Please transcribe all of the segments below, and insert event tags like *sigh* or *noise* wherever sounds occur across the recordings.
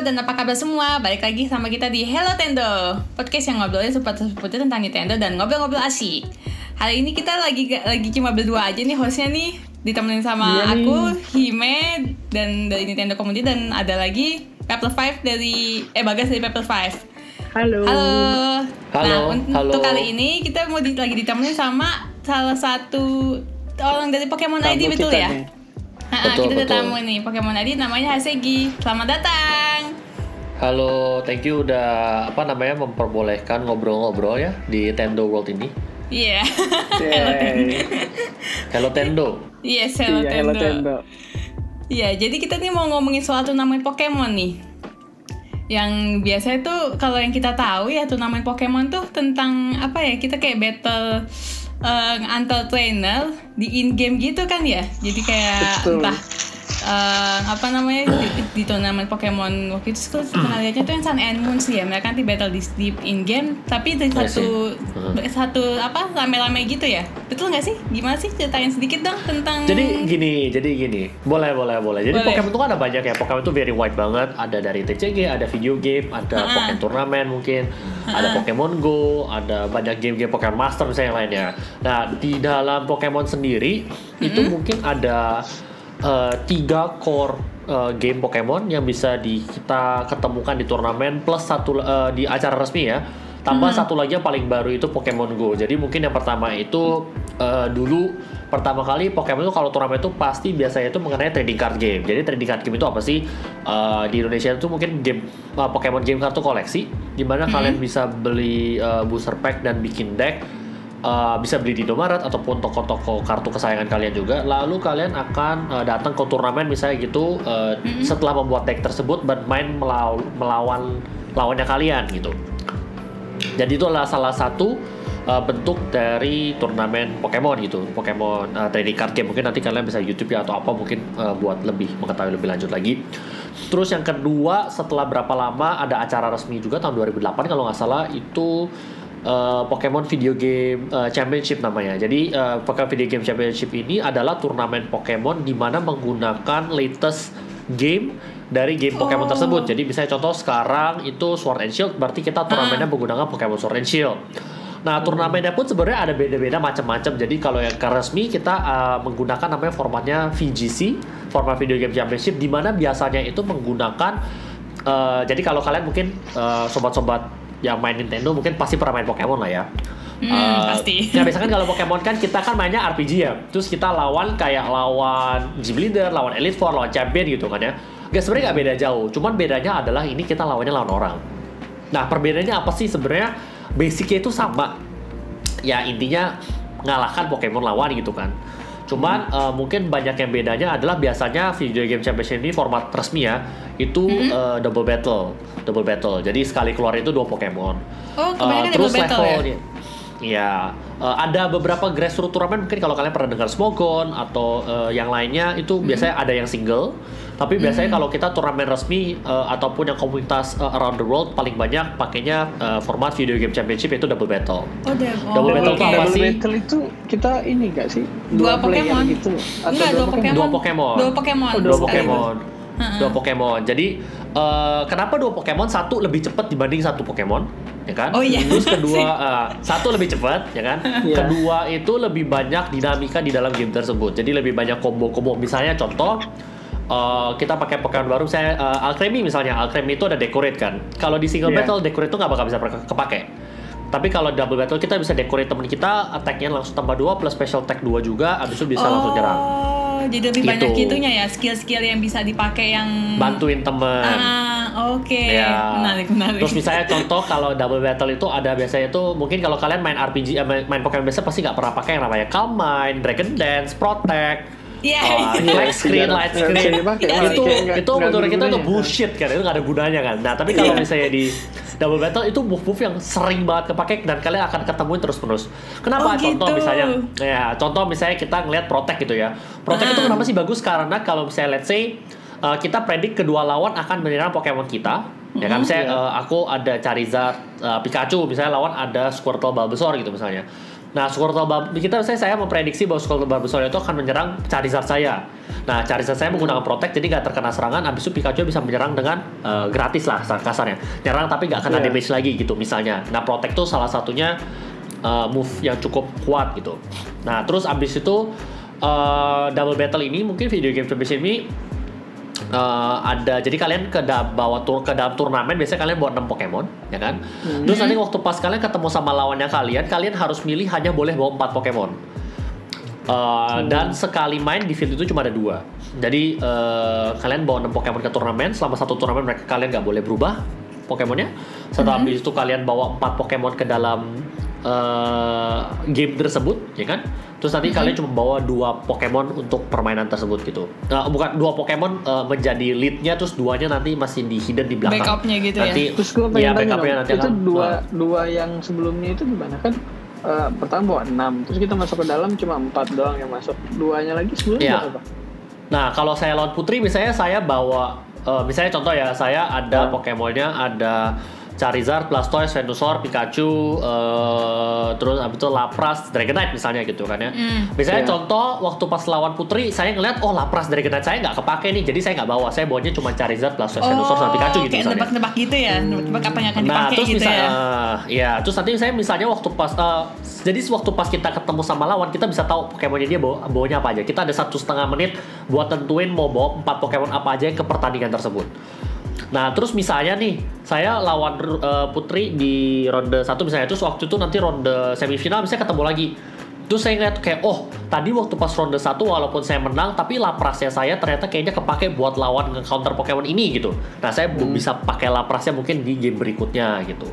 dan apa kabar semua? Balik lagi sama kita di Hello Tendo Podcast yang ngobrolin seputar-seputar tentang Nintendo dan ngobrol-ngobrol asik Hari ini kita lagi lagi cuma berdua aja nih hostnya nih Ditemenin sama nih. aku, Hime, dan dari Nintendo Community Dan ada lagi Pepper 5 dari, eh Bagas dari Pepper 5 Halo. Halo. Halo, Nah, untuk halo. kali ini kita mau di, lagi ditemenin sama salah satu orang dari Pokemon Tamu ID betul ya? nih. Ha, *laughs* Betul, kita ada betul. tamu nih Pokemon ID namanya Hasegi. Selamat datang. Halo, thank you udah apa namanya memperbolehkan ngobrol-ngobrol ya di Tendo World ini. Iya. Yeay. *laughs* Hello Tendo. Yes, hello Iya, Hello Tendo. Tendo. Iya, jadi kita nih mau ngomongin soal turnamen Pokemon nih. Yang biasa itu kalau yang kita tahu ya turnamen Pokemon tuh tentang apa ya? Kita kayak battle eh, antar trainer di in game gitu kan ya. Jadi kayak Betul. entah eh, apa namanya di, di turnamen Pokemon waktu itu aku pernah lihatnya tuh yang Sun and Moon sih ya. Mereka nanti battle di, di in game tapi dari Iya satu sih. satu apa rame-rame gitu ya. Betul nggak sih? Gimana sih ceritain sedikit dong tentang Jadi gini, jadi gini. Boleh, boleh, boleh. Jadi Boleh. Pokemon itu kan ada banyak ya. Pokemon itu very wide banget. Ada dari TCG, ada video game, ada Ha-ha. Pokemon turnamen mungkin, ada Pokemon Go, ada banyak game-game Pokemon Master misalnya yang lainnya. Nah, di dalam Pokemon sendiri itu mungkin ada eh, tiga core eh, game Pokemon yang bisa di kita ketemukan di turnamen plus satu eh, di acara resmi ya. Tambah satu lagi yang paling baru itu Pokemon Go. Jadi mungkin yang pertama itu eh, dulu pertama kali Pokemon itu kalau turnamen itu pasti biasanya itu mengenai trading card game. Jadi trading card game itu apa sih? Eh, di Indonesia itu mungkin game eh, Pokemon game kartu koleksi di mana kalian bisa beli eh, booster pack dan bikin deck Uh, bisa beli di Indomaret ataupun toko-toko kartu kesayangan kalian juga. Lalu kalian akan uh, datang ke turnamen misalnya gitu uh, setelah membuat deck tersebut bermain melaw- melawan lawannya kalian gitu. Jadi itu adalah salah satu uh, bentuk dari turnamen Pokemon gitu, Pokemon uh, trading card game. Mungkin nanti kalian bisa YouTube ya atau apa mungkin uh, buat lebih mengetahui lebih lanjut lagi. Terus yang kedua setelah berapa lama ada acara resmi juga tahun 2008 kalau nggak salah itu uh, Pokemon Video Game uh, Championship namanya. Jadi uh, Pokemon Video Game Championship ini adalah turnamen Pokemon di mana menggunakan latest game dari game Pokemon Oh. tersebut. Jadi misalnya contoh sekarang itu Sword and Shield berarti kita turnamennya menggunakan Pokemon Sword and Shield. Nah, turnamennya pun sebenarnya ada beda-beda macam-macam. Jadi kalau yang resmi kita uh, menggunakan namanya formatnya VGC, format Video Game Championship di mana biasanya itu menggunakan uh, jadi kalau kalian mungkin uh, sobat-sobat yang main Nintendo mungkin pasti pernah main Pokemon lah ya. Hmm, Uh, pasti. *laughs* Ya biasanya kan kalau Pokemon kan kita kan mainnya RPG ya. Terus kita lawan kayak lawan Gym Leader, lawan Elite Four, lawan Champion gitu kan ya. Gak sebenarnya nggak beda jauh. Cuman bedanya adalah ini kita lawannya lawan orang. Nah perbedaannya apa sih sebenarnya? Basicnya itu sama. Ya intinya ngalahkan Pokemon lawan gitu kan. Cuman eh, mungkin banyak yang bedanya adalah biasanya video game championship ini format resmi ya itu eh, double battle, double battle. Jadi sekali keluar itu dua Pokemon. Oh, Eh, terus double battle ya? Iya, Eh, ada beberapa grassroots turnamen mungkin kalau kalian pernah dengar Smogon atau eh, yang lainnya itu biasanya ada yang single. Tapi biasanya kalau kita turnamen resmi eh, ataupun yang komunitas eh, around the world paling banyak pakainya eh, format video game championship yaitu double battle. Oh, double, Double battle oke. itu apa Double sih? battle itu kita ini gak sih? Dua player Pokemon. gitu. Atau Enggak, dua Pokemon. Dua Pokemon. Dua Pokemon. Oh, Dua. Pokemon. Ha-ha. Dua Pokemon. Jadi eh, kenapa dua Pokemon? Satu lebih cepat dibanding satu Pokemon, ya kan? Oh, iya. Terus kedua *laughs* eh, satu lebih cepat, ya kan? Iya. Kedua itu lebih banyak dinamika di dalam game tersebut. Jadi lebih banyak combo-combo. Misalnya contoh eh, kita pakai Pokemon baru, saya eh, Alcremie misalnya. Alcremie itu ada decorate kan. Kalau di single Iya. battle decorate itu nggak bakal bisa kepake. Tapi kalau double battle kita bisa decorate temen kita, attack-nya langsung tambah 2 plus special attack 2 juga, abis itu bisa langsung nyerang. Oh, jadi lebih Gitu. banyak itunya ya, skill-skill yang bisa dipakai yang Bantuin temen. Ah, oke. Ya. Menarik, menarik. Terus misalnya contoh kalau double battle itu ada biasanya itu mungkin kalau kalian main RPG eh, main, main Pokemon biasa pasti nggak pernah pakai yang namanya Calm Mind, Dragon Dance, Protect, Iya. uh, iya. Black Screen, Light bisa Screen. dipakai, Iya, malah itu nggak- itu menurut kita itu gunanya. bullshit kan itu nggak ada gunanya kan. Nah tapi kalau misalnya di double battle itu move-move yang sering banget kepake dan kalian akan ketemuin terus-menerus. Oh, Kenapa? contoh gitu. misalnya ya contoh misalnya kita ngelihat Protect gitu ya. Protect itu Ah. kenapa sih bagus karena kalau misalnya let's say uh, kita predik kedua lawan akan menyerang Pokemon kita. Ya kan misalnya Iya. uh, aku ada Charizard, uh, Pikachu, misalnya lawan ada Squirtle, Bulbasaur gitu misalnya. Nah, Squirtle Bulb kita saya saya memprediksi bahwa Squirtle Bulbasaur itu akan menyerang Charizard saya. Nah, Charizard saya menggunakan Protect jadi nggak terkena serangan. Abis itu Pikachu bisa menyerang dengan eh, gratis lah kasarnya. Nyerang tapi nggak kena Iya. damage lagi gitu misalnya. Nah, Protect tuh salah satunya eh, move yang cukup kuat gitu. Nah, terus abis itu eh, double battle ini mungkin video game championship ini eh, ada jadi kalian ke da- bawa tur ke dalam turnamen biasanya kalian bawa 6 Pokemon ya kan? Terus nanti waktu pas kalian ketemu sama lawannya kalian kalian harus milih hanya boleh bawa 4 Pokemon. Eh, dan sekali main di field itu cuma ada dua. Jadi eh, kalian bawa 6 Pokemon ke turnamen selama satu turnamen mereka kalian nggak boleh berubah Pokemonnya. Setelah habis itu kalian bawa 4 Pokemon ke dalam eh, game tersebut ya kan terus nanti kalian cuma bawa dua Pokemon untuk permainan tersebut gitu Eh, bukan dua Pokemon eh, menjadi leadnya terus duanya nanti masih di hidden di belakang Backupnya gitu ya? nanti Terus gue ya pengen tanya backupnya dong, nanti itu akan dua eh, dua yang sebelumnya itu gimana kan? eh, pertama bawa 6, terus kita masuk ke dalam cuma 4 doang yang masuk. Duanya lagi sebelumnya Iya. apa? Nah, kalau saya lawan Putri, misalnya saya bawa, eh, misalnya contoh ya, saya ada Hmm. Pokemonnya, ada Charizard, Blastoise, Venusaur, Pikachu, eh, terus abis itu Lapras, Dragonite misalnya gitu kan ya. Mm. Misalnya Iya. contoh waktu pas lawan Putri, saya ngeliat oh Lapras, Dragonite saya nggak kepake nih, jadi saya nggak bawa. Saya bawanya cuma Charizard, Blastoise, Venusaur, sama Pikachu gitu Oh, kayak misalnya. nebak-nebak gitu ya, nebak-nebak apa yang akan Nah, dipakai terus gitu bisa, ya. eh, ya, terus nanti saya misalnya waktu pas, eh, jadi waktu pas kita ketemu sama lawan, kita bisa tahu Pokemonnya dia bawa, bawanya apa aja. Kita ada satu setengah menit buat tentuin mau bawa empat Pokemon apa aja ke pertandingan tersebut. Nah, terus misalnya nih, saya lawan eh, Putri di ronde satu misalnya, terus waktu itu nanti ronde semifinal misalnya ketemu lagi. Terus saya ngeliat kayak, oh tadi waktu pas ronde satu walaupun saya menang, tapi laprasnya saya ternyata kayaknya kepake buat lawan nge-counter Pokemon ini gitu. Nah, saya Hmm. bisa pakai laprasnya mungkin di game berikutnya gitu.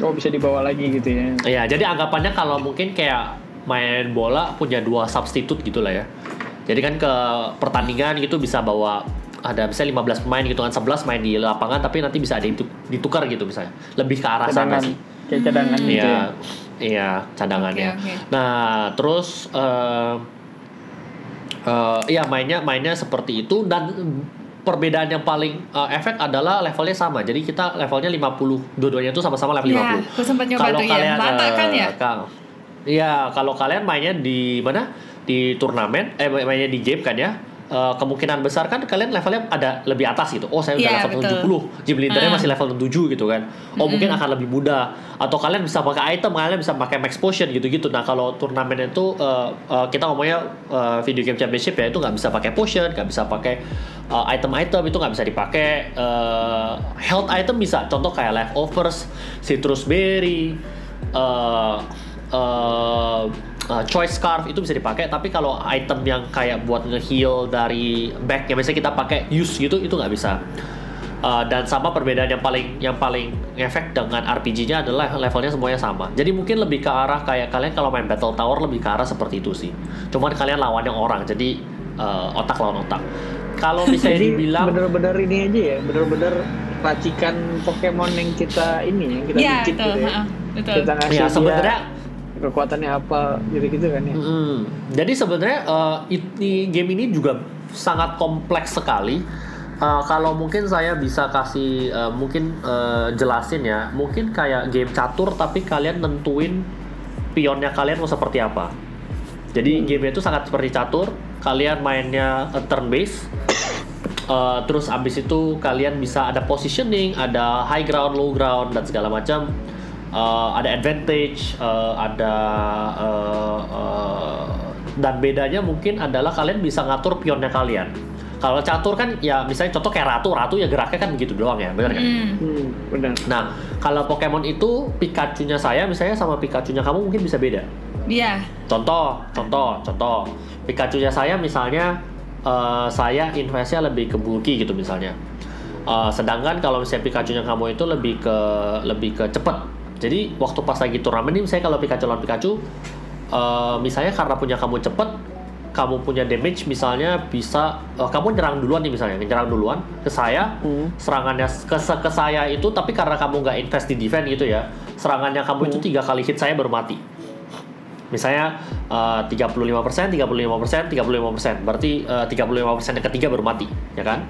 Oh bisa dibawa lagi gitu ya? Ya, jadi anggapannya kalau mungkin kayak main bola punya dua substitute gitu lah ya. Jadi kan ke pertandingan gitu bisa bawa ada misalnya 15 pemain gitu kan 11 main di lapangan tapi nanti bisa ada itu ditukar gitu misalnya. Lebih ke arah sana Cadangan, sih. kayak cadangan gitu Iya, ya? iya cadangannya. Oke, oke. Nah, terus eh eh, iya mainnya mainnya seperti itu dan perbedaan yang paling eh, efek adalah levelnya sama. Jadi kita levelnya 50. Dua-duanya itu sama-sama level Ya, 50. aku sempat nyoba Kalau tuh ya. kalian Rata kan ya? Iya, kalau kalian mainnya di mana? Di turnamen, eh mainnya di game kan ya? Eh, kemungkinan besar kan kalian levelnya ada lebih atas gitu. Oh, saya udah Iya, level betul. 70. Gym leadernya Ah. masih level 7 gitu kan. Oh, mungkin akan lebih mudah. Atau kalian bisa pakai item, kalian bisa pakai max potion gitu-gitu. Nah, kalau turnamen itu eh, eh, kita ngomongnya eh, video game championship ya itu nggak bisa pakai potion, nggak bisa pakai eh, item-item itu nggak bisa dipakai. Eh, health item bisa. Contoh kayak leftovers, citrus berry, eh eh, uh, choice scarf itu bisa dipakai tapi kalau item yang kayak buat nge-heal dari back yang biasanya kita pakai use gitu itu nggak bisa Uh, dan sama perbedaan yang paling yang paling efek dengan RPG-nya adalah levelnya semuanya sama. Jadi mungkin lebih ke arah kayak kalian kalau main Battle Tower lebih ke arah seperti itu sih. Cuman kalian lawannya orang, jadi uh, otak lawan otak. Kalau misalnya Jadi dibilang bener-bener ini aja ya, bener-bener racikan Pokemon yang kita ini yang kita Iya, bikin betul. gitu ya. betul. Kita ngasih ya dia sebenarnya kekuatannya apa gitu-gitu kan ya. Mm, Jadi sebenarnya ini game ini juga sangat kompleks sekali. Eh, kalau mungkin saya bisa kasih eh, mungkin eh, jelasin ya, mungkin kayak game catur tapi kalian nentuin pionnya kalian mau seperti apa. Jadi game itu sangat seperti catur, kalian mainnya turn based. Eh, terus abis itu kalian bisa ada positioning, ada high ground, low ground dan segala macam. Eh, ada advantage, eh, ada eh, eh, dan bedanya mungkin adalah kalian bisa ngatur pionnya kalian. Kalau catur kan ya misalnya contoh kayak ratu, ratu ya geraknya kan begitu doang ya, benar kan? Hmm. Hmm, benar. Nah, kalau Pokemon itu Pikachu-nya saya misalnya sama Pikachu-nya kamu mungkin bisa beda. Iya. Contoh, contoh, contoh. Pikachu-nya saya misalnya eh, saya investnya lebih ke bulky gitu misalnya. Eh, sedangkan kalau misalnya Pikachu-nya kamu itu lebih ke lebih ke cepet. Jadi waktu pas lagi turnamen nih misalnya kalau Pikachu lawan Pikachu eh, misalnya karena punya kamu cepet kamu punya damage misalnya bisa eh, kamu nyerang duluan nih misalnya nyerang duluan ke saya Hmm. serangannya ke, ke saya itu tapi karena kamu nggak invest di defense gitu ya serangannya kamu itu tiga kali hit saya baru mati misalnya eh, 35%, 35%, 35%. Berarti eh, 35% yang ketiga baru mati, ya kan?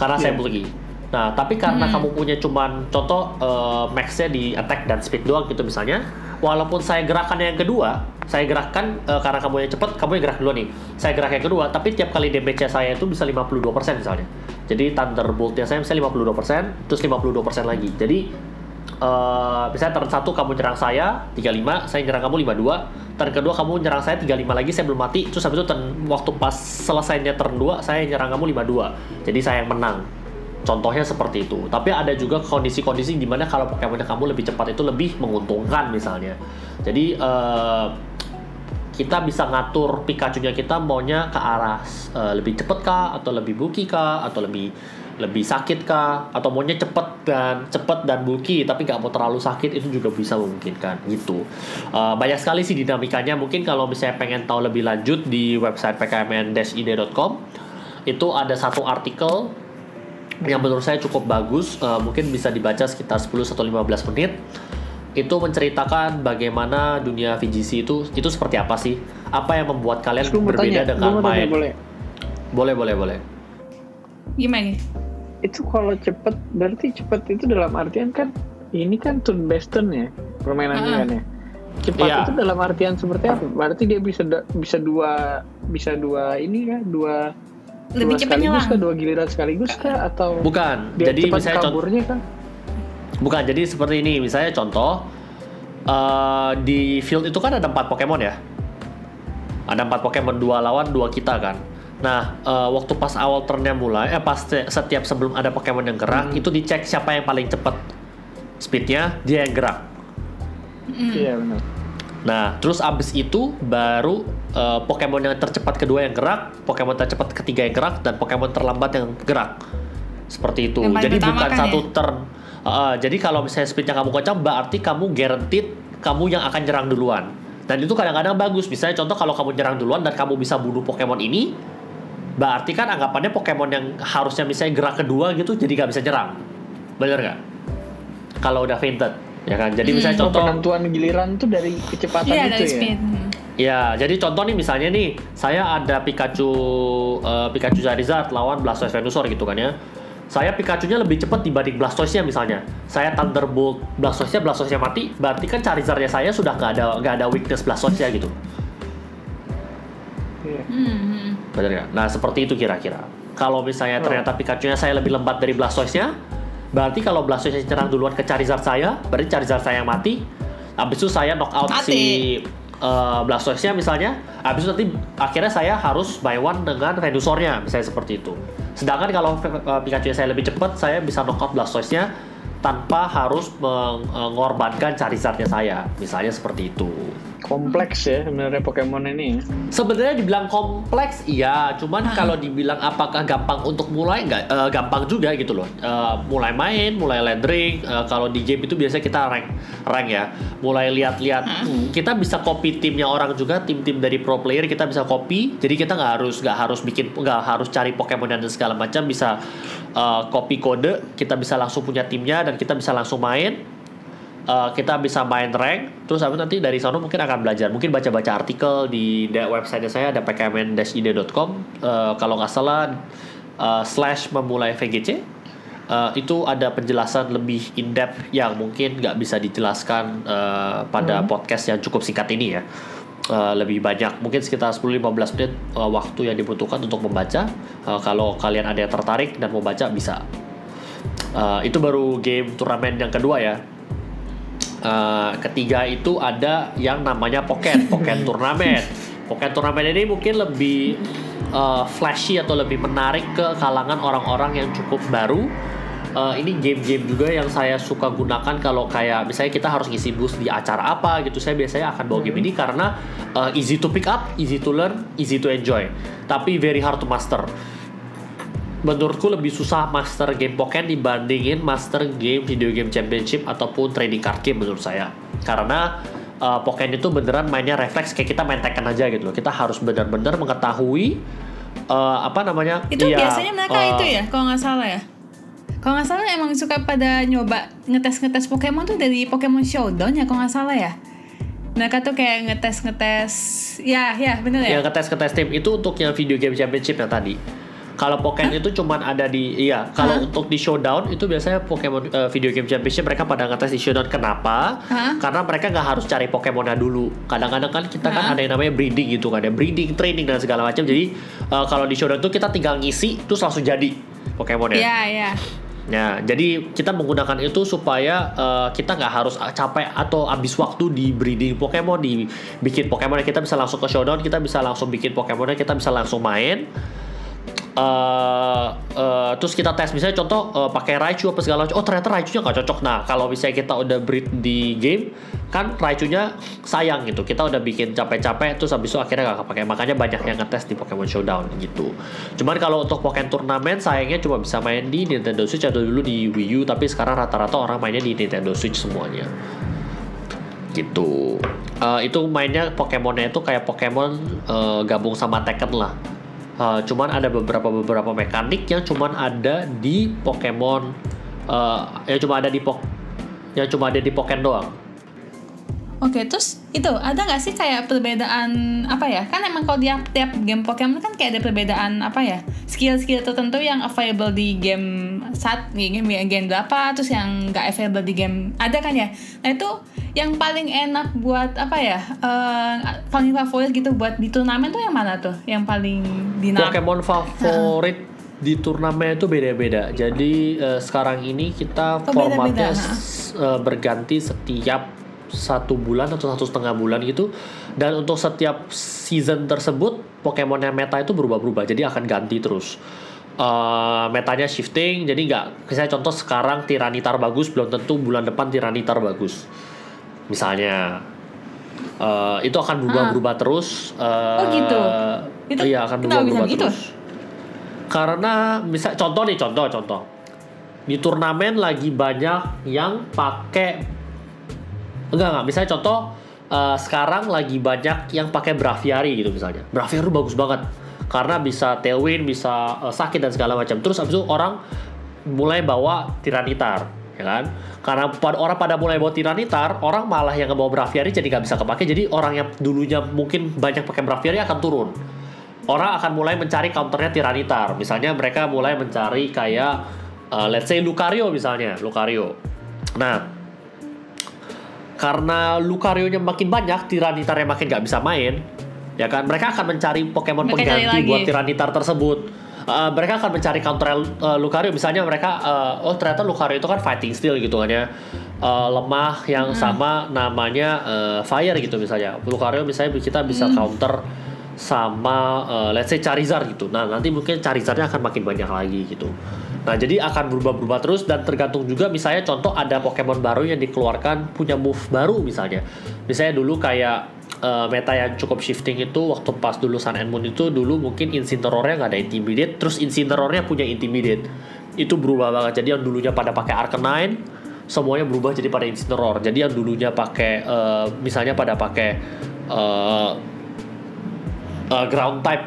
Karena saya Iya. Nah, tapi karena Hmm. kamu punya cuman contoh eh, max-nya di attack dan speed doang gitu misalnya, walaupun saya gerakan yang kedua saya gerakkan eh, karena kamu yang cepet kamu yang gerak dulu nih. Saya gerak yang kedua tapi tiap kali damage saya itu bisa 52% misalnya. Jadi thunderboltnya saya bisa 52% terus 52% lagi. Jadi eh misalnya turn satu kamu nyerang saya 35 saya nyerang kamu 52 turn kedua kamu nyerang saya 35 lagi saya belum mati terus habis itu turn, waktu pas selesainya turn 2 saya nyerang kamu 52 jadi saya yang menang Contohnya seperti itu. Tapi ada juga kondisi-kondisi di mana kalau Pokemon kamu lebih cepat itu lebih menguntungkan misalnya. Jadi eh, kita bisa ngatur Pikachu-nya kita maunya ke arah eh, lebih cepet kah atau lebih bulky kah atau lebih lebih sakit kah atau maunya cepet dan cepet dan bulky tapi nggak mau terlalu sakit itu juga bisa memungkinkan gitu Eh, banyak sekali sih dinamikanya mungkin kalau misalnya pengen tahu lebih lanjut di website pkmn-id.com itu ada satu artikel yang menurut saya cukup bagus eh, mungkin bisa dibaca sekitar 10 atau 15 menit itu menceritakan bagaimana dunia VGC itu itu seperti apa sih apa yang membuat kalian Terus berbeda tanya, dengan mau tanya main boleh. boleh boleh boleh Gimana? Itu kalau cepet, berarti cepet itu dalam artian kan, ini kan turn based turn ya, permainannya Ah. kan ya. Cepat Iya. itu dalam artian seperti apa? Berarti dia bisa bisa dua bisa dua ini kan, dua Lebih cepat sekaligus nyelang. kah, dua giliran sekaligus kah, atau bukan jadi cepat misalnya contoh kaburnya kan? bukan jadi seperti ini misalnya contoh eh, di field itu kan ada empat Pokemon ya ada empat Pokemon dua lawan dua kita kan nah eh, waktu pas awal turnnya mulai eh pas se- setiap sebelum ada Pokemon yang gerak Hmm. itu dicek siapa yang paling cepat speednya dia yang gerak Hmm. Iya benar. Nah, terus abis itu baru eh, Pokemon yang tercepat kedua yang gerak, Pokemon tercepat ketiga yang gerak, dan Pokemon terlambat yang gerak. Seperti itu. Jadi bukan kan satu ya? turn. Eh, jadi kalau misalnya speednya kamu kencang, berarti kamu guaranteed kamu yang akan nyerang duluan. Dan itu kadang-kadang bagus. Misalnya contoh kalau kamu nyerang duluan dan kamu bisa bunuh Pokemon ini, berarti kan anggapannya Pokemon yang harusnya misalnya gerak kedua gitu, jadi nggak bisa nyerang. Bener nggak? Kalau udah fainted, ya kan? Jadi Hmm. misalnya Oh, contoh penentuan giliran tuh dari kecepatan Iya itu dari ya. speed. Hmm. Ya, jadi contoh nih misalnya nih, saya ada Pikachu eh, Pikachu Charizard lawan Blastoise Venusaur gitu kan ya. Saya Pikachu-nya lebih cepat dibanding Blastoise-nya misalnya. Saya Thunderbolt Blastoise-nya, Blastoise-nya mati, berarti kan Charizard-nya saya sudah nggak ada nggak ada weakness Blastoise-nya gitu. Iya. Hmm, hmm. Benar nggak? Nah, seperti itu kira-kira. Kalau misalnya Oh. ternyata Pikachu-nya saya lebih lembat dari Blastoise-nya, berarti kalau Blastoise-nya nyerang duluan ke Charizard saya, berarti Charizard saya yang mati. Habis itu saya knock out Mati. si uh, Blastoise-nya misalnya. Habis itu nanti akhirnya saya harus buy one dengan Venusaur-nya, misalnya seperti itu. Sedangkan kalau uh, Pikachu-nya saya lebih cepat, saya bisa knock out Blastoise-nya tanpa harus mengorbankan Charizard-nya saya. Misalnya seperti itu. Kompleks ya sebenarnya Pokemon ini. ya. Sebenarnya dibilang kompleks, iya. Cuman Ah. kalau dibilang apakah gampang untuk mulai, nggak eh, gampang juga gitu loh. Eh, mulai main, mulai landing. eh, kalau di game itu biasanya kita rank, rank ya. Mulai lihat-lihat. Ah. Hmm, Kita bisa copy timnya orang juga, tim-tim dari pro player kita bisa copy. Jadi kita nggak harus nggak harus bikin, nggak harus cari Pokemon dan segala macam. Bisa eh, copy kode, kita bisa langsung punya timnya dan kita bisa langsung main. Uh, kita bisa main rank terus habis nanti dari sana mungkin akan belajar. Mungkin baca-baca artikel di website saya ada pkmn-id.com Uh, kalau nggak salah uh, slash memulai VGC Uh, itu ada penjelasan lebih in depth yang mungkin nggak bisa dijelaskan uh, pada podcast yang cukup singkat ini ya. Uh, lebih banyak. Mungkin sekitar 10-15 menit uh, waktu yang dibutuhkan untuk membaca. Uh, kalau kalian ada yang tertarik dan mau baca bisa. Uh, itu baru game turnamen yang kedua ya Uh, ketiga itu ada yang namanya Pocket, *laughs* Pocket Turnamen. Pocket Turnamen ini mungkin lebih uh, flashy atau lebih menarik ke kalangan orang-orang yang cukup baru. Uh, ini game-game juga yang saya suka gunakan kalau kayak misalnya kita harus ngisi boost di acara apa gitu. Saya biasanya akan bawa game ini karena uh, easy to pick up, easy to learn, easy to enjoy. Tapi very hard to master menurutku lebih susah master game Pokémon dibandingin master game video game championship ataupun trading card game menurut saya karena uh, Pokémon itu beneran mainnya refleks kayak kita main Tekken aja gitu loh kita harus benar-benar mengetahui uh, apa namanya Itu ya, biasanya mereka uh, itu ya, kalau nggak salah ya. Kalau nggak salah emang suka pada nyoba ngetes-ngetes Pokemon tuh dari Pokemon Showdown ya, kalau nggak salah ya. Mereka tuh kayak ngetes-ngetes, ya ya bener ya. yang ngetes ngetes tim itu untuk yang video game championship yang tadi Kalau Pokemon itu cuman ada di iya. Kalau untuk di showdown itu biasanya Pokemon eh, Video Game Championship mereka pada ngetes di showdown. Kenapa? Hah? Karena mereka nggak harus cari Pokemonnya dulu. Kadang-kadang kan kita kan Hah? ada yang namanya breeding gitu kan, ada breeding, training dan segala macam. Jadi eh, kalau di showdown itu kita tinggal ngisi terus langsung jadi Pokemonnya. Iya, iya. Ya, jadi kita menggunakan itu supaya eh, kita nggak harus capek atau habis waktu di breeding Pokemon, di bikin Pokemon kita bisa langsung ke showdown, kita bisa langsung bikin Pokemonnya, kita bisa langsung main. Eh, terus kita tes misalnya contoh eh, pakai Raichu apa segala macam. Oh ternyata Raichu-nya nggak cocok. Nah kalau misalnya kita udah breed di game kan Raichu-nya sayang gitu. Kita udah bikin capek-capek terus habis itu akhirnya nggak kepake. Makanya banyak yang ngetes di Pokemon Showdown gitu. Cuman kalau untuk Pokemon turnamen sayangnya cuma bisa main di Nintendo Switch atau dulu di Wii U. Tapi sekarang rata-rata orang mainnya di Nintendo Switch semuanya gitu. Eh, itu mainnya Pokemonnya itu kayak Pokemon eh, gabung sama Tekken lah. Eh, cuman ada beberapa beberapa mekanik yang cuman ada di Pokemon eh yang cuma ada di Pok yang cuma ada di Pokemon doang. Oke, terus itu ada nggak sih kayak perbedaan apa ya? Kan emang kalau di tiap game Pokemon kan kayak ada perbedaan apa ya? Skill-skill tertentu yang available di game saat game game berapa, terus yang nggak available di game ada kan ya? Nah itu yang paling enak buat apa ya? eh, paling favorit gitu buat di turnamen tuh yang mana tuh? Yang paling dinamis? Pokemon favorit di turnamen itu beda-beda. Jadi eh, sekarang ini kita Oh, formatnya ha. s- eh, berganti setiap satu bulan atau satu setengah bulan gitu. Dan untuk setiap season tersebut Pokemon yang meta itu berubah-berubah. Jadi akan ganti terus. Eh, metanya shifting, jadi nggak. Misalnya contoh sekarang Tiranitar bagus, belum tentu bulan depan Tiranitar bagus. Misalnya. Eh, itu akan berubah-berubah terus. eh, Oh, gitu. Itu iya akan berubah-berubah gitu? terus. Karena misal contoh nih contoh contoh di turnamen lagi banyak yang pakai enggak enggak misalnya contoh eh, sekarang lagi banyak yang pakai Braviary gitu misalnya Braviary bagus banget karena bisa tailwind bisa eh, sakit dan segala macam terus abis itu orang mulai bawa Tiranitar ya kan karena pada orang pada mulai bawa Tiranitar orang malah yang ngebawa Braviary jadi nggak bisa kepake jadi orang yang dulunya mungkin banyak pakai Braviary akan turun orang akan mulai mencari counternya Tiranitar. Misalnya mereka mulai mencari kayak uh, let's say Lucario misalnya, Lucario. Nah, karena Lucario-nya makin banyak, Tiranitarnya makin nggak bisa main, ya kan? Mereka akan mencari Pokemon Mereka pengganti buat Tiranitar tersebut. Uh, mereka akan mencari counter uh, Lucario misalnya mereka uh, oh ternyata Lucario itu kan fighting steel gitu kan ya Uh, lemah yang sama namanya uh, fire gitu misalnya Lucario misalnya kita bisa counter sama uh, let's say Charizard gitu. Nah, nanti mungkin Charizardnya akan makin banyak lagi gitu. Nah, jadi akan berubah-berubah terus dan tergantung juga misalnya contoh ada Pokemon baru yang dikeluarkan punya move baru misalnya. Misalnya dulu kayak uh, meta yang cukup shifting itu waktu pas dulu Sun and Moon itu dulu mungkin Incineroar-nya nggak ada Intimidate, terus Incineroar-nya punya Intimidate. Itu berubah banget. Jadi yang dulunya pada pakai Arcanine semuanya berubah jadi pada Incineroar. Jadi yang dulunya pakai uh, misalnya pada pakai uh, uh, ground type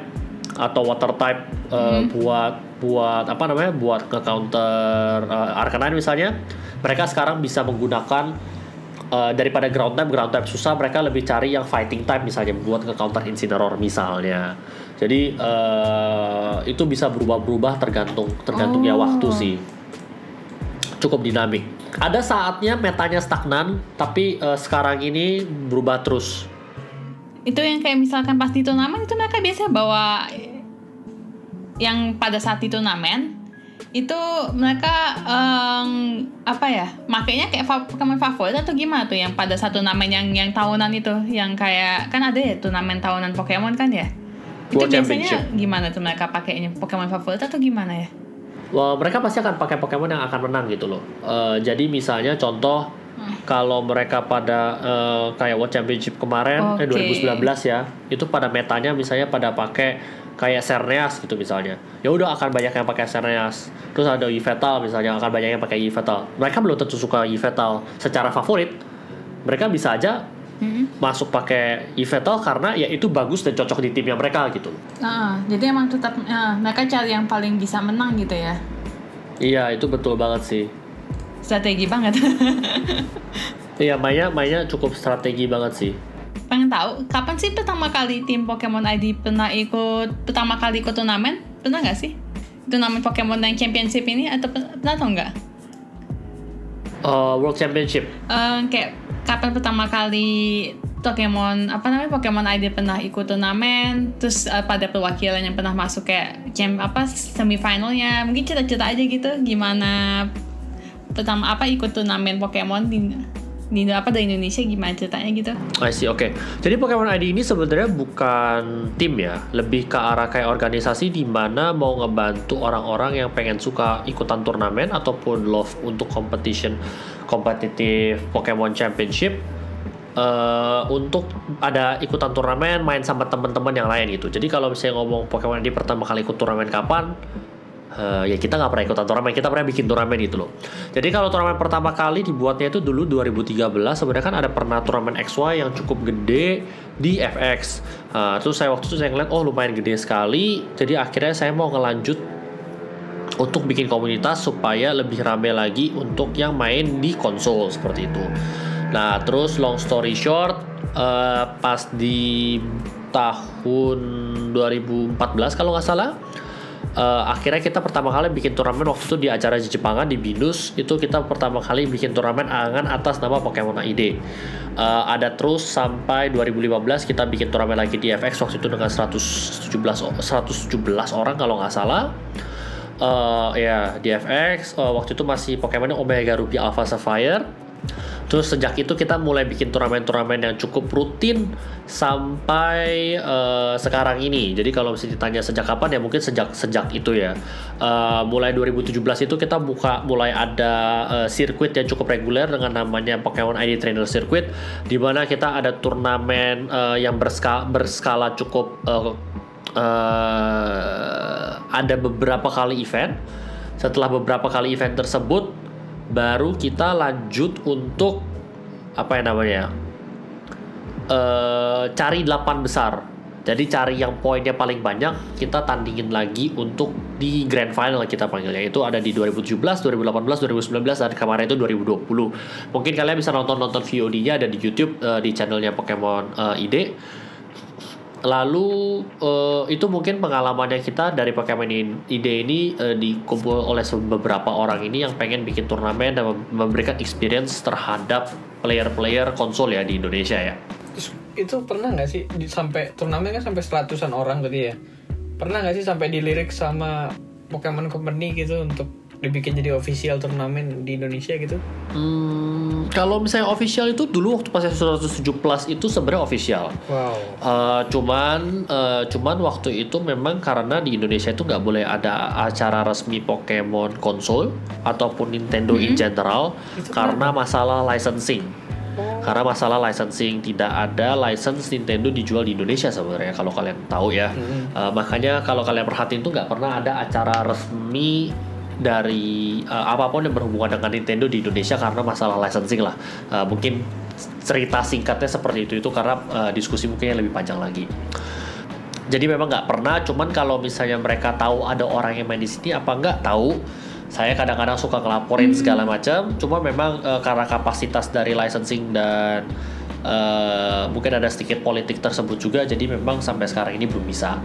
atau water type uh, buat buat apa namanya buat ke counter uh, Arcanine misalnya mereka sekarang bisa menggunakan uh, daripada ground type ground type susah mereka lebih cari yang fighting type misalnya buat ke counter Incineroar misalnya. Jadi uh, itu bisa berubah-berubah tergantung tergantungnya Oh. waktu sih. Cukup dinamik. Ada saatnya metanya stagnan tapi uh, sekarang ini berubah terus. Itu yang kayak misalkan pas di turnamen itu mereka biasanya bawa yang pada saat di turnamen itu mereka em, apa ya makanya kayak fa- Pokemon favorit atau gimana tuh yang pada satu turnamen yang yang tahunan itu? Yang kayak kan ada ya turnamen tahunan Pokemon kan ya? Itu World biasanya gimana tuh mereka pakainya? Pokemon favorit atau gimana ya? Wah, mereka pasti akan pakai Pokemon yang akan menang gitu loh. Eh, jadi misalnya contoh kalau mereka pada eh, kayak World Championship kemarin eh Oke. 2019 ya, itu pada metanya misalnya pada pakai kayak Cerneas gitu misalnya. Ya udah akan banyak yang pakai Cerneas. Terus ada Yveltal misalnya akan banyak yang pakai Yveltal. Mereka belum tentu suka Yveltal secara favorit. Mereka bisa aja Mm-mm. masuk pakai Yveltal karena ya itu bagus dan cocok di timnya mereka gitu. Nah, jadi emang tetap eh, mereka cari yang paling bisa menang gitu ya Iya, itu betul banget sih. strategi banget *laughs* Iya, mainnya mainnya cukup strategi banget sih. Pengen tahu kapan sih pertama kali tim Pokemon ID pernah ikut pertama kali ikut turnamen pernah nggak sih turnamen Pokemon yang Championship ini atau pernah tau nggak? Uh, World Championship. Eh, kayak kapan pertama kali Pokemon apa namanya Pokemon ID pernah ikut turnamen terus eh, pada perwakilan yang pernah masuk kayak champ apa semifinalnya mungkin cerita-cerita aja gitu gimana pertama apa ikut turnamen Pokemon di di apa dari Indonesia gimana ceritanya gitu I see, oke. Jadi Pokemon ID ini sebenarnya bukan tim ya, lebih ke arah kayak organisasi di mana mau ngebantu orang-orang yang pengen suka ikutan turnamen ataupun love untuk competition kompetitif Pokemon Championship eh, untuk ada ikutan turnamen main sama teman-teman yang lain gitu. Jadi kalau misalnya ngomong Pokemon ID pertama kali ikut turnamen kapan? Eh, ya kita nggak pernah ikutan turnamen, kita pernah bikin turnamen gitu loh. Jadi kalau turnamen pertama kali dibuatnya itu dulu 2013, sebenarnya kan ada pernah turnamen XY yang cukup gede di FX. Eh, terus saya waktu itu saya ngeliat, oh lumayan gede sekali, jadi akhirnya saya mau ngelanjut untuk bikin komunitas supaya lebih rame lagi untuk yang main di konsol seperti itu. Nah, terus long story short, eh, pas di tahun 2014 kalau nggak salah, eh, akhirnya kita pertama kali bikin turnamen waktu itu di acara di Jepangan di Binus itu kita pertama kali bikin turnamen angan atas nama Pokemon ID. Eh, ada terus sampai 2015 kita bikin turnamen lagi di FX waktu itu dengan 117 o- 117 orang kalau nggak salah. Eh, ya di FX eh, waktu itu masih Pokemon Omega Ruby Alpha Sapphire. Terus sejak itu kita mulai bikin turnamen-turnamen yang cukup rutin sampai eh, sekarang ini. Jadi kalau misalnya ditanya sejak kapan ya mungkin sejak sejak itu ya. Eh, mulai 2017 itu kita buka mulai ada eh, sirkuit yang cukup reguler dengan namanya Pokemon ID Trainer Circuit di mana kita ada turnamen eh, yang berska- berskala cukup eh, eh, ada beberapa kali event. Setelah beberapa kali event tersebut, baru kita lanjut untuk apa yang namanya? eh cari 8 besar. Jadi cari yang poinnya paling banyak, kita tandingin lagi untuk di grand final kita panggilnya. Itu ada di 2017, 2018, 2019 dan kemarin itu 2020. Mungkin kalian bisa nonton-nonton VOD-nya ada di YouTube eh, di channelnya Pokemon eh, ID. Lalu eh, itu mungkin pengalamannya kita dari Pokemon ide ini eh, dikumpul oleh beberapa orang ini yang pengen bikin turnamen dan mem- memberikan experience terhadap player-player konsol ya di Indonesia ya. Itu pernah nggak sih sampai turnamen kan sampai seratusan orang tadi ya? Pernah nggak sih sampai dilirik sama Pokemon Company gitu untuk dibikin jadi official turnamen di Indonesia gitu? Hmm, kalau misalnya official itu dulu waktu pas 107 plus itu sebenarnya official. Wow. Eh, cuman eh, cuman waktu itu memang karena di Indonesia itu nggak boleh ada acara resmi Pokemon konsol ataupun Nintendo in general Itu karena masalah licensing. Karena masalah licensing tidak ada license Nintendo dijual di Indonesia sebenarnya kalau kalian tahu ya. Eh, makanya kalau kalian perhatiin tuh nggak pernah ada acara resmi dari eh, apa pun yang berhubungan dengan Nintendo di Indonesia karena masalah licensing lah. Eh, mungkin cerita singkatnya seperti itu itu karena eh, diskusi mungkin yang lebih panjang lagi. Jadi memang nggak pernah, cuman kalau misalnya mereka tahu ada orang yang main di sini apa nggak tahu. Saya kadang-kadang suka ngelaporin segala macam, cuma memang eh, karena kapasitas dari licensing dan eh, mungkin ada sedikit politik tersebut juga, jadi memang sampai sekarang ini belum bisa.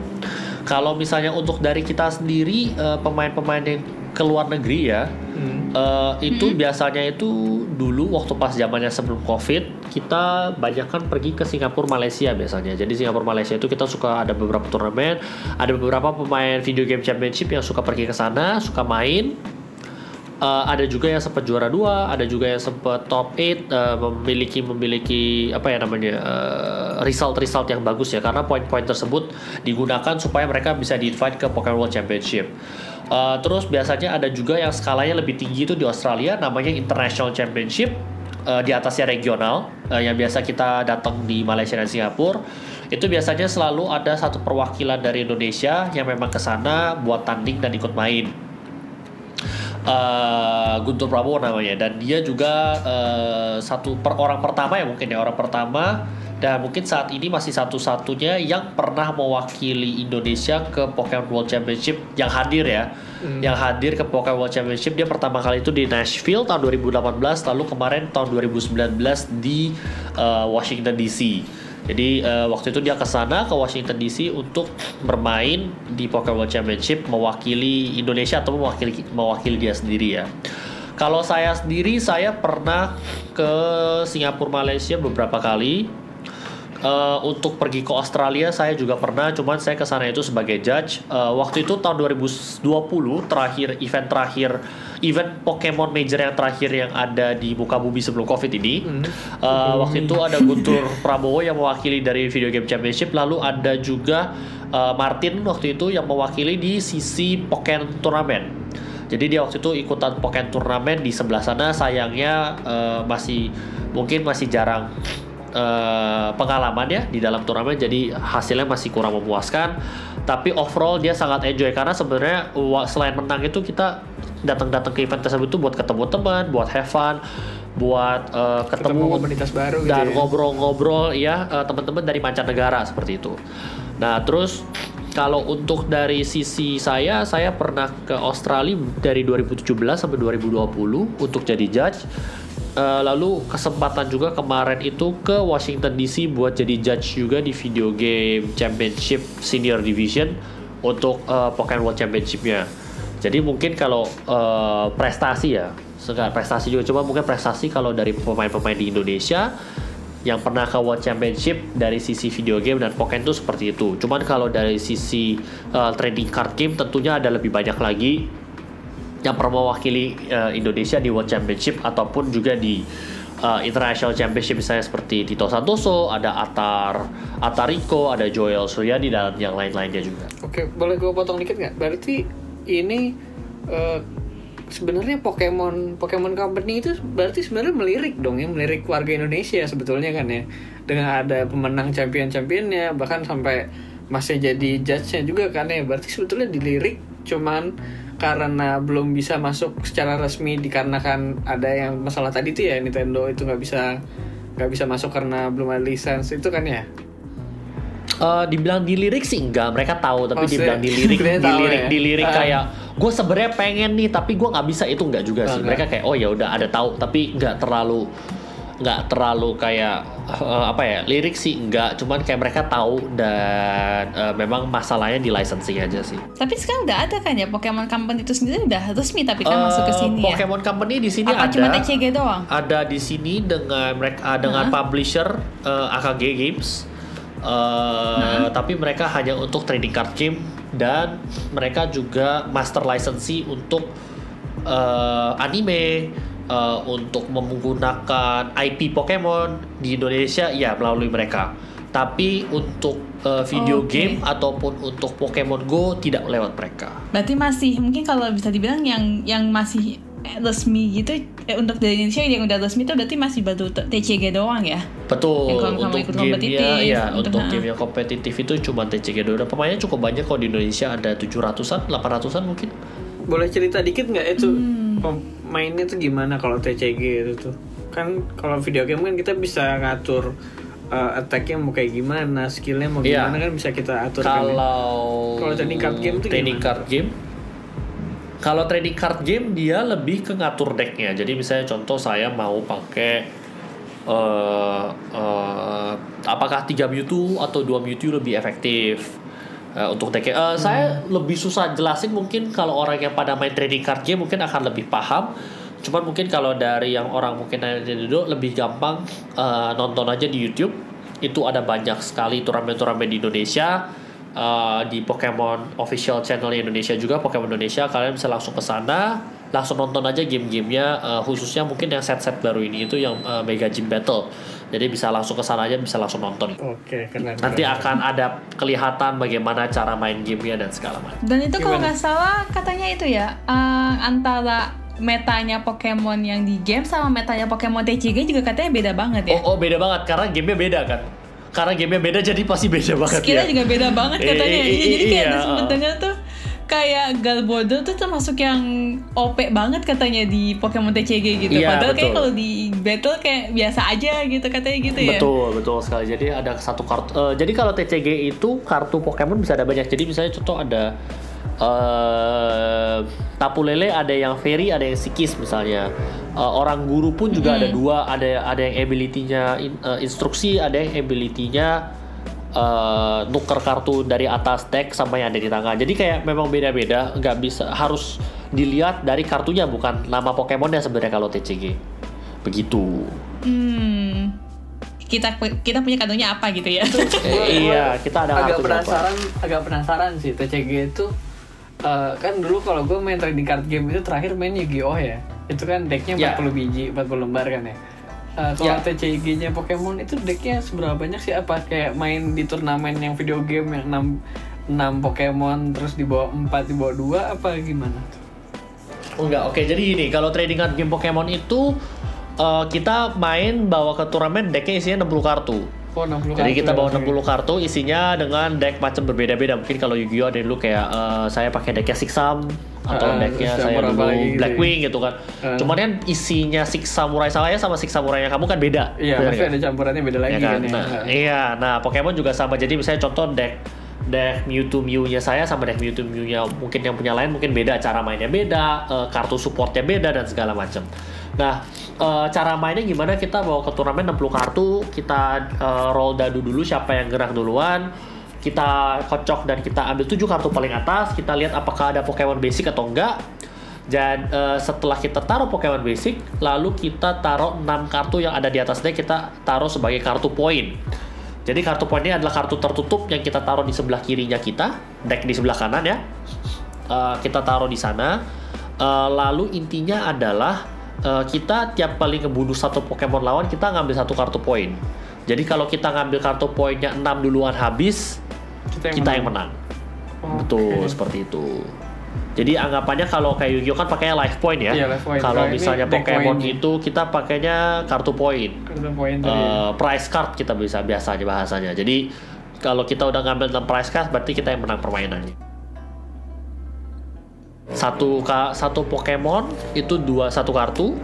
Kalau misalnya untuk dari kita sendiri pemain-pemain yang ke luar negeri ya, Hmm. Eh, itu biasanya itu dulu waktu pas zamannya sebelum covid kita banyak kan pergi ke Singapura Malaysia biasanya. Jadi Singapura Malaysia itu kita suka ada beberapa turnamen ada beberapa pemain video game championship yang suka pergi ke sana suka main Eh, ada juga yang sempat juara dua, ada juga yang sempat top 8 eh, memiliki memiliki apa ya namanya eh, result-result yang bagus ya. Karena poin-poin tersebut digunakan supaya mereka bisa di-invite ke Pokemon World Championship. Eh, terus biasanya ada juga yang skalanya lebih tinggi itu di Australia namanya International Championship eh, di atasnya regional eh, yang biasa kita datang di Malaysia dan Singapura. Itu biasanya selalu ada satu perwakilan dari Indonesia yang memang ke sana buat tanding dan ikut main eh Guntur Prabowo namanya. Dan dia juga eh, satu per orang pertama ya mungkin ya orang pertama. Dan mungkin saat ini masih satu-satunya yang pernah mewakili Indonesia ke Pokemon World Championship yang hadir ya. Yang hadir ke Pokemon World Championship. Dia pertama kali itu di Nashville tahun 2018 lalu kemarin tahun 2019 di eh, Washington DC Jadi eh, waktu itu dia ke sana ke Washington DC untuk bermain di Pokemon Championship mewakili Indonesia atau mewakili mewakili dia sendiri ya. Kalau saya sendiri saya pernah ke Singapura Malaysia beberapa kali. Eh, untuk pergi ke Australia saya juga pernah, cuman saya ke sana itu sebagai judge. Eh, waktu itu tahun 2020 terakhir event terakhir event Pokemon Major yang terakhir yang ada di muka bumi sebelum Covid ini. Eh, waktu itu ada Guntur Prabowo yang mewakili dari Video Game Championship, lalu ada juga eh, Martin waktu itu yang mewakili di sisi Pokemon Turnamen. Jadi dia waktu itu ikutan Pokemon Turnamen di sebelah sana sayangnya eh, masih mungkin masih jarang eh, pengalaman ya di dalam turnamen jadi hasilnya masih kurang memuaskan tapi overall dia sangat enjoy karena sebenarnya selain menang itu kita datang-datang ke event tersebut itu buat ketemu teman buat have fun buat eh, Ketemu ketemu, komunitas baru gitu dan ya. ngobrol-ngobrol ya eh, teman-teman dari mancanegara seperti itu nah terus kalau untuk dari sisi saya, saya pernah ke Australia dari 2017 sampai 2020 untuk jadi judge. Eh, lalu kesempatan juga kemarin itu ke Washington DC buat jadi judge juga di video game championship senior division untuk eh, Pokemon World Championship-nya. Jadi mungkin kalau eh, prestasi ya, sekarang prestasi juga coba mungkin prestasi kalau dari pemain-pemain di Indonesia yang pernah ke World Championship dari sisi video game dan Pokemon itu seperti itu. Cuman kalau dari sisi uh, trading card game tentunya ada lebih banyak lagi yang pernah mewakili uh, Indonesia di World Championship ataupun juga di uh, International Championship misalnya seperti Tito Santoso, ada Atar Atariko, ada Joel Suryadi dan yang lain-lainnya juga. Oke, boleh gue potong dikit nggak? Berarti ini eh, sebenarnya Pokemon Pokemon Company itu berarti sebenarnya melirik dong ya, melirik warga Indonesia sebetulnya kan ya. Dengan ada pemenang champion-championnya, bahkan sampai masih jadi judge-nya juga kan ya. Berarti sebetulnya dilirik cuman karena belum bisa masuk secara resmi dikarenakan ada yang masalah tadi tuh ya Nintendo itu nggak bisa nggak bisa masuk karena belum ada lisensi itu kan ya. Eh, dibilang dilirik sih enggak, mereka tahu tapi Oh, dibilang dilirik, *laughs* tahu dilirik, ya? dilirik Ah. kayak gue sebenarnya pengen nih tapi gue nggak bisa itu enggak juga sih. enggak. Mereka kayak oh ya udah ada tahu tapi nggak terlalu nggak terlalu kayak eh, apa ya lirik sih enggak, cuman kayak mereka tahu dan eh, memang masalahnya di licensing aja sih. Tapi sekarang udah ada kan ya Pokemon Company itu sendiri udah resmi tapi kan Eh, masuk ke sini ya. Pokemon Company di sini Apa ada cuma TCG doang? ada di sini dengan mereka dengan Hah? publisher eh, AKG Games Eh, tapi mereka hanya untuk trading card game dan mereka juga master licensee untuk eh, anime eh, untuk menggunakan IP Pokemon di Indonesia ya melalui mereka tapi untuk eh, video Oke. game ataupun untuk Pokemon Go tidak lewat mereka Berarti masih mungkin kalau bisa dibilang yang yang masih resmi gitu eh, untuk dari Indonesia yang udah resmi itu berarti masih baru TCG doang ya. Betul, Yang kalau untuk ikut game kompetitif, ya, ya untuk- untuk ha. game yang kompetitif itu cuma TCG doang. Dan Pemainnya cukup banyak kok di Indonesia ada 700-an, 800-an mungkin. Boleh cerita dikit nggak itu Hmm. Pemainnya tuh gimana kalau TCG itu tuh? Kan kalau video game kan kita bisa ngatur uh, attack-nya mau kayak gimana, skillnya mau Iya. gimana kan bisa kita atur? Kalau Kalau trading card game tuh trading gimana? card game kalau trading card game dia lebih ke ngatur decknya. Jadi misalnya contoh saya mau pakai eh eh, apakah 3 Mewtwo atau 2 Mewtwo lebih efektif eh, untuk decknya. Eh, Saya lebih susah jelasin mungkin kalau orang yang pada main trading card game mungkin akan lebih paham. Cuman mungkin kalau dari yang orang mungkin nanya di dulu lebih gampang eh, nonton aja di YouTube. Itu ada banyak sekali turnamen-turnamen di Indonesia. eh, di Pokemon official channel Indonesia juga Pokemon Indonesia kalian bisa langsung ke sana langsung nonton aja game-gamenya eh, khususnya mungkin yang set-set baru ini itu yang eh, Mega Gym Battle jadi bisa langsung ke sana aja bisa langsung nonton Oke, keren. nanti keren. akan ada kelihatan bagaimana cara main gamenya dan segala macam Dan itu kalau nggak salah katanya itu ya eh, antara metanya Pokemon yang di game sama metanya Pokemon TCG juga katanya beda banget ya. oh, oh beda banget karena gamenya beda kan karena gamenya beda jadi pasti beda banget Skillnya ya juga beda banget I- katanya. Iya, i- jadi kayak iya. ada sebenarnya tuh kayak Galbodo tuh termasuk yang OP banget katanya di Pokemon TCG gitu. Iya, Padahal kayak betul. kalau di battle kayak biasa aja gitu katanya gitu ya. Betul, betul sekali. Jadi ada satu kartu. eh, jadi kalau TCG itu kartu Pokemon bisa ada banyak. Jadi misalnya contoh ada eh Tapu Lele ada yang Fairy, ada yang Sikis misalnya. Eh, orang guru pun juga ada dua, ada ada yang ability-nya in- eh, instruksi, ada yang ability-nya eh, nuker kartu dari atas deck sampai yang ada di tangan. Jadi kayak memang beda-beda, nggak bisa harus dilihat dari kartunya bukan nama Pokemonnya sebenarnya kalau TCG. Begitu. Hmm. Kita kita punya kartunya apa gitu ya? *laughs* Eh, iya, kita ada agak penasaran agak penasaran sih TCG itu eh, kan dulu kalau gue main trading card game itu terakhir main Yu-Gi-Oh ya itu kan decknya Ya. 40 biji 40 lembar kan ya Eh, kalau Ya. TCG-nya Pokemon itu decknya seberapa banyak sih apa kayak main di turnamen yang video game yang 6 6 Pokemon terus di bawah 4 di bawah 2 apa gimana? Enggak, oke jadi gini, kalau trading card game Pokemon itu eh, kita main bawa ke turnamen decknya isinya 60 kartu. Oh 60 Jadi kartu kita ya, bawa oke. 60 kartu isinya dengan deck macam berbeda-beda. Mungkin kalau Yu-Gi-Oh ada dulu kayak eh, saya pakai decknya Six Sam atau decknya terus saya dulu gitu Blackwing gitu kan. Ah. Cuman kan isinya Six Samurai saya sama Six Samurai kamu kan beda. Iya, pasti ada campurannya beda lagi ya kan, kan? ya. Nah, iya, nah Pokemon juga sama. Jadi misalnya contoh deck deck Mewtwo Mew-nya saya sama deck Mewtwo Mew-nya mungkin yang punya lain mungkin beda, cara mainnya beda, eh, kartu supportnya beda dan segala macam. Nah, eh, cara mainnya gimana? Kita bawa ke turnamen 60 kartu, kita eh, roll dadu dulu siapa yang gerak duluan. Kita kocok dan kita ambil 7 kartu paling atas, kita lihat apakah ada Pokemon basic atau enggak. Dan eh, setelah kita taruh Pokemon basic, lalu kita taruh 6 kartu yang ada di atas deck kita taruh sebagai kartu poin. Jadi kartu poin ini adalah kartu tertutup yang kita taruh di sebelah kirinya kita, deck di sebelah kanan ya. Eh, kita taruh di sana. Eh, lalu intinya adalah eh, kita tiap kali ngebunuh satu Pokemon lawan kita ngambil satu kartu poin. Jadi kalau kita ngambil kartu poinnya 6 duluan habis, Kita yang kita menang. yang menang. Oke. Betul seperti itu. Jadi anggapannya kalau kayak Yu-Gi-Oh kan pakainya life point ya. Iya, life point. Kalau ini misalnya Pokemon point. itu kita pakainya kartu poin. Kartu poin tadi. ya. Eh, price card kita bisa biasanya bahasanya. Jadi kalau kita udah ngambil 6 price card berarti kita yang menang permainannya. Satu ka, satu Pokemon itu dua satu kartu.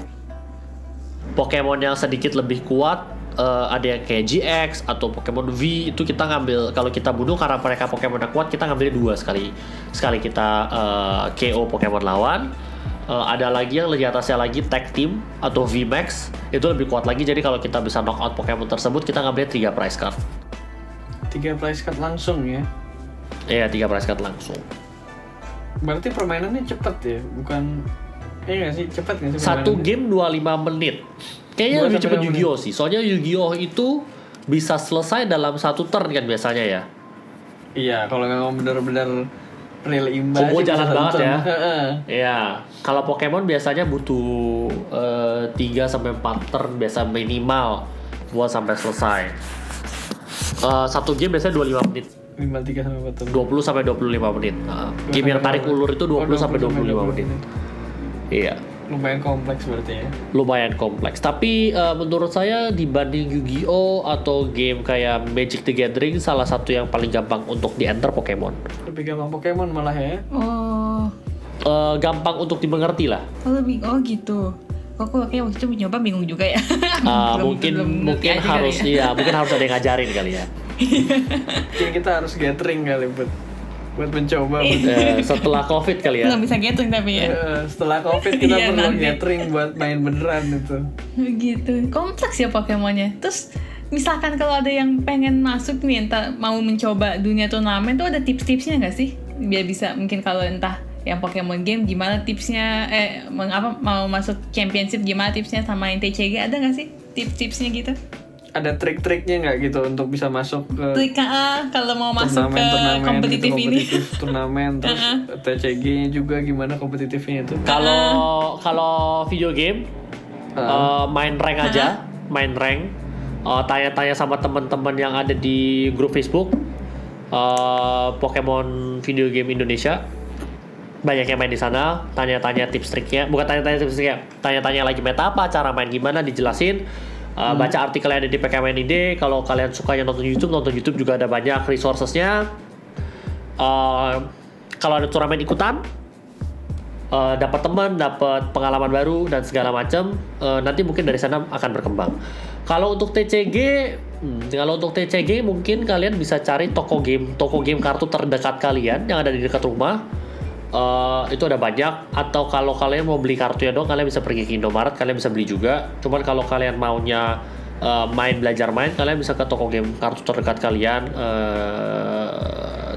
Pokemon yang sedikit lebih kuat eh, ada yang kayak GX atau Pokemon V itu kita ngambil kalau kita bunuh karena mereka Pokemon yang kuat kita ngambil dua sekali. Sekali kita eh, KO Pokemon lawan. Eh, ada lagi yang lebih atasnya lagi tag team atau VMAX itu lebih kuat lagi. Jadi kalau kita bisa knock out Pokemon tersebut kita ngambil tiga prize card. Tiga price card langsung ya. Iya tiga prize card langsung. Berarti permainannya cepet ya, bukan Iya sih, cepet nggak sih satu game 25 menit kayaknya lebih cepet Yu-Gi-Oh sih soalnya Yu-Gi-Oh itu bisa selesai dalam satu turn kan biasanya ya Iya, kalau memang benar-benar real imbas Combo jalan banget turn. ya. Iya, kalau Pokemon biasanya butuh eh, 3 sampai 4 turn biasa minimal buat sampai selesai. Eh, satu game biasanya 25 menit, Minimal 3 sampai 4 turn. 20 sampai 25 menit. Nah, game yang tarik ulur itu 20 Oh, sampai 25 menit. Iya, Lumayan kompleks berarti ya. lumayan kompleks. Tapi eh, menurut saya dibanding Yu-Gi-Oh atau game kayak Magic the Gathering salah satu yang paling gampang untuk di enter Pokemon. Lebih gampang Pokemon malah ya. Oh, Eh, gampang untuk dimengerti lah. oh lebih oh gitu. Kok aku kayak waktu itu nyoba bingung juga ya. Ah, *laughs* Belum- mungkin belum mungkin kali harus ya. iya mungkin harus ada yang *laughs* ngajarin kali ya Mungkin kita harus gathering kali buat buat mencoba. Eh, setelah covid kali ya Belum bisa gathering tapi ya. Eh, setelah covid kita Iya, perlu nanti. gathering buat main beneran itu. Gitu. Kompleks ya Pokemonnya. Terus misalkan kalau ada yang pengen masuk nih entah mau mencoba dunia turnamen tuh ada tips-tipsnya nggak sih? Biar bisa mungkin kalau entah yang Pokemon game gimana tipsnya eh meng- apa mau masuk championship gimana tipsnya sama yang TCG ada nggak sih tips-tipsnya gitu? Ada trik-triknya nggak gitu untuk bisa masuk ke Trik ah, kalau mau masuk ke turnamen-turnamen kompetitif gitu, ini. kompetitif turnamen *laughs* terus TCG juga gimana kompetitifnya itu? Kalau kalau video game eh, main rank aja main rank. Eh, tanya-tanya sama teman-teman yang ada di grup Facebook. Eh, Pokemon video game Indonesia. Banyak yang main di sana tanya-tanya tips triknya. Bukan tanya-tanya tips triknya tanya-tanya lagi meta apa cara main gimana dijelasin Uh, baca artikel yang ada di PKMN ID kalau kalian sukanya nonton YouTube nonton YouTube juga ada banyak resourcesnya. Uh, kalau ada turnamen ikutan uh, dapat teman dapat pengalaman baru dan segala macam uh, nanti mungkin dari sana akan berkembang. Kalau untuk TCG hmm, kalau untuk TCG mungkin kalian bisa cari toko game toko game kartu terdekat kalian yang ada di dekat rumah eh, itu ada banyak atau kalau kalian mau beli kartunya dong kalian bisa pergi ke Indomaret kalian bisa beli juga cuman kalau kalian maunya eh, main belajar main kalian bisa ke toko game kartu terdekat kalian eh,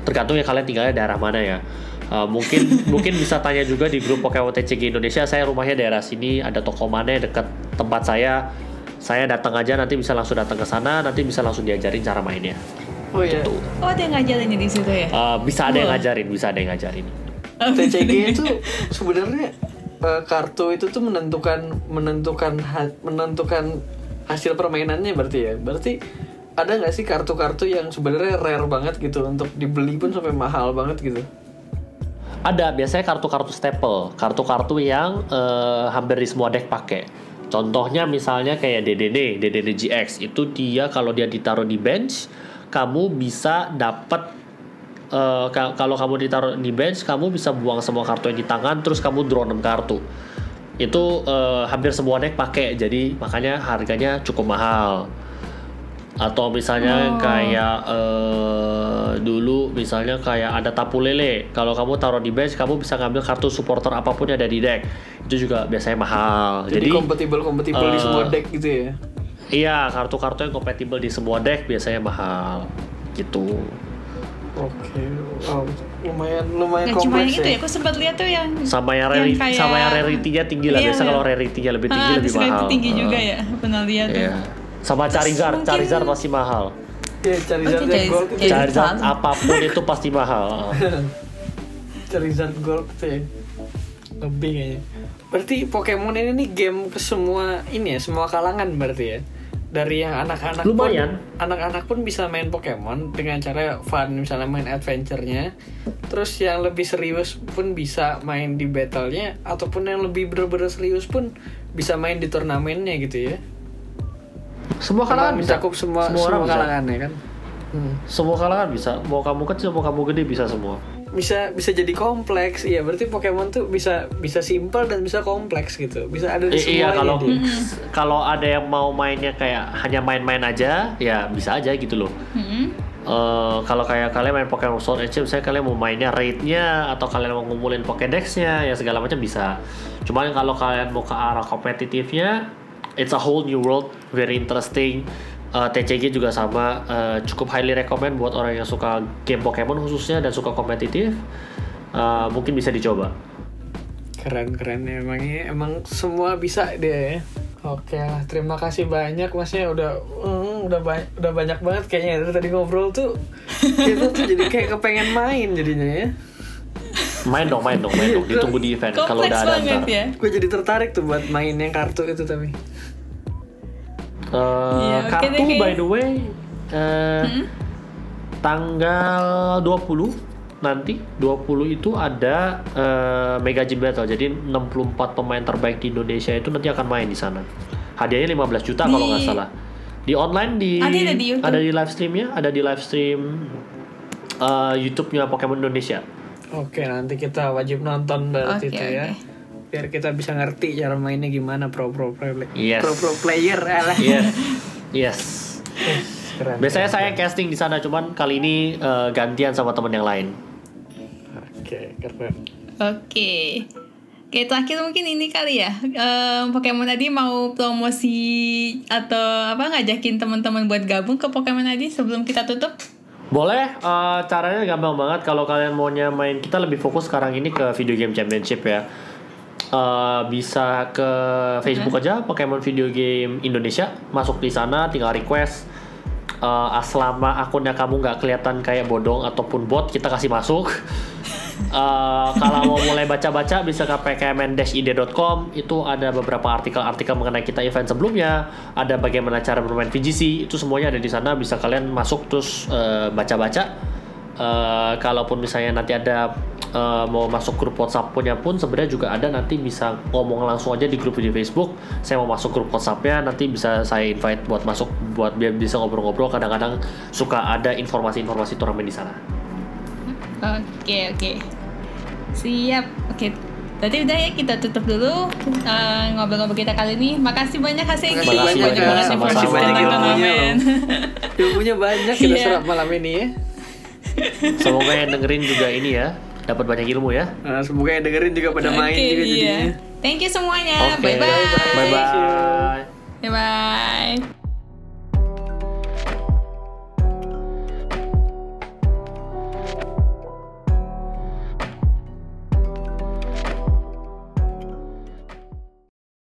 tergantung ya kalian tinggalnya daerah mana ya Eh, mungkin *laughs* mungkin bisa tanya juga di grup Pokemon TCG Indonesia saya rumahnya daerah sini ada toko mana yang dekat tempat saya saya datang aja nanti bisa langsung datang ke sana nanti bisa langsung diajarin cara mainnya Oh iya. Gitu. Oh, ada yang ngajarin di situ ya? Eh, bisa ada yang Wah. ngajarin bisa ada yang ngajarin TCG itu sebenarnya eh, kartu itu tuh menentukan menentukan menentukan hasil permainannya berarti ya. Berarti ada nggak sih kartu-kartu yang sebenarnya rare banget gitu untuk dibeli pun sampai mahal banget gitu? Ada biasanya kartu-kartu staple, kartu-kartu yang eh, hampir di semua deck pakai. Contohnya misalnya kayak DDD, DDD GX itu dia kalau dia ditaruh di bench, kamu bisa dapat eh, ka- kalau kamu ditaruh di bench, kamu bisa buang semua kartu yang di tangan, terus kamu draw 6 kartu. Itu eh, hampir semua deck pakai, jadi makanya harganya cukup mahal atau misalnya Oh. kayak eh, dulu misalnya kayak ada tapu lele kalau kamu taruh di bench kamu bisa ngambil kartu supporter apa pun yang ada di deck itu juga biasanya mahal Jadi, jadi, kompatibel kompatibel di eh, semua deck gitu ya. iya kartu-kartu yang kompatibel di semua deck biasanya mahal gitu Oke, wow, lumayan lumayan Nggak cuma yang kompleks itu ya, ya. aku sempat lihat tuh yang sama yang, Yang rari, kayak- sama yang rarity-nya tinggi lah Iya, biasa iya. kalau rarity-nya lebih tinggi ah, lebih mahal tinggi Eh, juga ya, pernah lihat tuh. iya. sama Charizard mungkin- Charizard pasti mahal Ya, Charizard Oh, yang Charizard. gold itu. Iya. Charizard sama. apa pun itu pasti mahal *laughs* Charizard gold tuh ya. Lebih kayaknya. Berarti Pokemon ini nih game ke semua ini ya, semua kalangan berarti ya. Dari yang anak-anak Lumayan. pun, anak-anak pun bisa main Pokemon dengan cara fun, misalnya main adventure-nya. Terus yang lebih serius pun bisa main di battle-nya, ataupun yang lebih bener-bener serius pun bisa main di turnamennya gitu ya. semua kalangan bisa mencakup semua semua semua, kalangan ya kan. Hmm. semua kalangan bisa mau kamu kecil mau kamu gede bisa semua bisa bisa jadi kompleks iya berarti Pokemon tuh bisa bisa simple dan bisa kompleks gitu bisa ada di I- iya kalau dia. kalau ada yang mau mainnya kayak hanya main-main aja ya bisa aja gitu loh Mm-mm. Eh, kalau kayak kalian main Pokemon Sword and Shield, misalnya kalian mau mainnya raid-nya atau kalian mau ngumpulin Pokédex-nya, ya segala macam bisa. Cuman kalau kalian mau ke arah kompetitifnya, it's a whole new world, very interesting. Eh, TCG juga sama, eh, cukup highly recommend buat orang yang suka game Pokemon khususnya dan suka kompetitif, Eh, mungkin bisa dicoba. keren keren ya. Emangnya emang semua bisa dia ya oke lah terima kasih banyak masnya. Udah mm, udah banyak udah banyak banget kayaknya. Dari tadi ngobrol tuh kita tuh jadi kayak kepengen main jadinya ya. Main dong, main dong, main dong. Ditunggu di event. Kalau udah ada ya. gue jadi tertarik tuh buat main yang kartu itu tapi Eh, Iya, oke kartu kayaknya. by the way eh, tanggal 20 nanti 20 itu ada eh, Mega Gym Battle. Jadi 64 pemain terbaik di Indonesia itu nanti akan main di sana. Hadiahnya 15 juta kalau Di- nggak salah. Di online di Ada di YouTube. ada di live streamnya, ada di live stream eh, YouTube-nya Pokemon Indonesia. oke nanti kita wajib nonton berarti Oke, itu ya oke. Biar kita bisa ngerti cara mainnya gimana pro pro player Yes. pro pro player alah. *laughs* Yes. yes. keren Biasanya saya casting di sana, cuman kali ini eh, gantian sama teman yang lain. oke keren Oke. Oke, terakhir mungkin ini kali ya. Em, Pokemon tadi mau promosi atau apa ngajakin teman-teman buat gabung ke Pokemon tadi sebelum kita tutup? Boleh, eh, caranya gampang banget kalau kalian maunya main kita lebih fokus sekarang ini ke video game championship ya. Eh, bisa ke Facebook aja Pokemon Video Game Indonesia, masuk di sana tinggal request. Eh, selama akunnya kamu nggak kelihatan kayak bodong ataupun bot, kita kasih masuk. *laughs* Eh, kalau mau mulai baca-baca bisa ke pkmn-id.com itu ada beberapa artikel-artikel mengenai kita event sebelumnya ada bagaimana cara bermain VGC itu semuanya ada di sana bisa kalian masuk terus baca-baca Eh, kalaupun misalnya nanti ada eh, mau masuk grup WhatsApp punya pun sebenarnya juga ada nanti bisa ngomong langsung aja di grup di Facebook saya mau masuk grup WhatsAppnya nanti bisa saya invite buat masuk buat biar bisa ngobrol-ngobrol kadang-kadang suka ada informasi-informasi turnamen di sana Oke, oke. Siap. Oke. Berarti udah ya kita tutup dulu eh, ngobrol-ngobrol kita kali ini. Makasih banyak Kak Segi. Makasih banyak, Banyak banget informasi banyak turnamen. ilmunya banyak kita Iya. serap malam ini ya Semoga yang dengerin juga ini ya dapat banyak ilmu ya. Nah, semoga yang dengerin juga pada main Oke, juga iya. jadinya. Thank you semuanya. Oke, Bye bye. bye bye. Bye bye.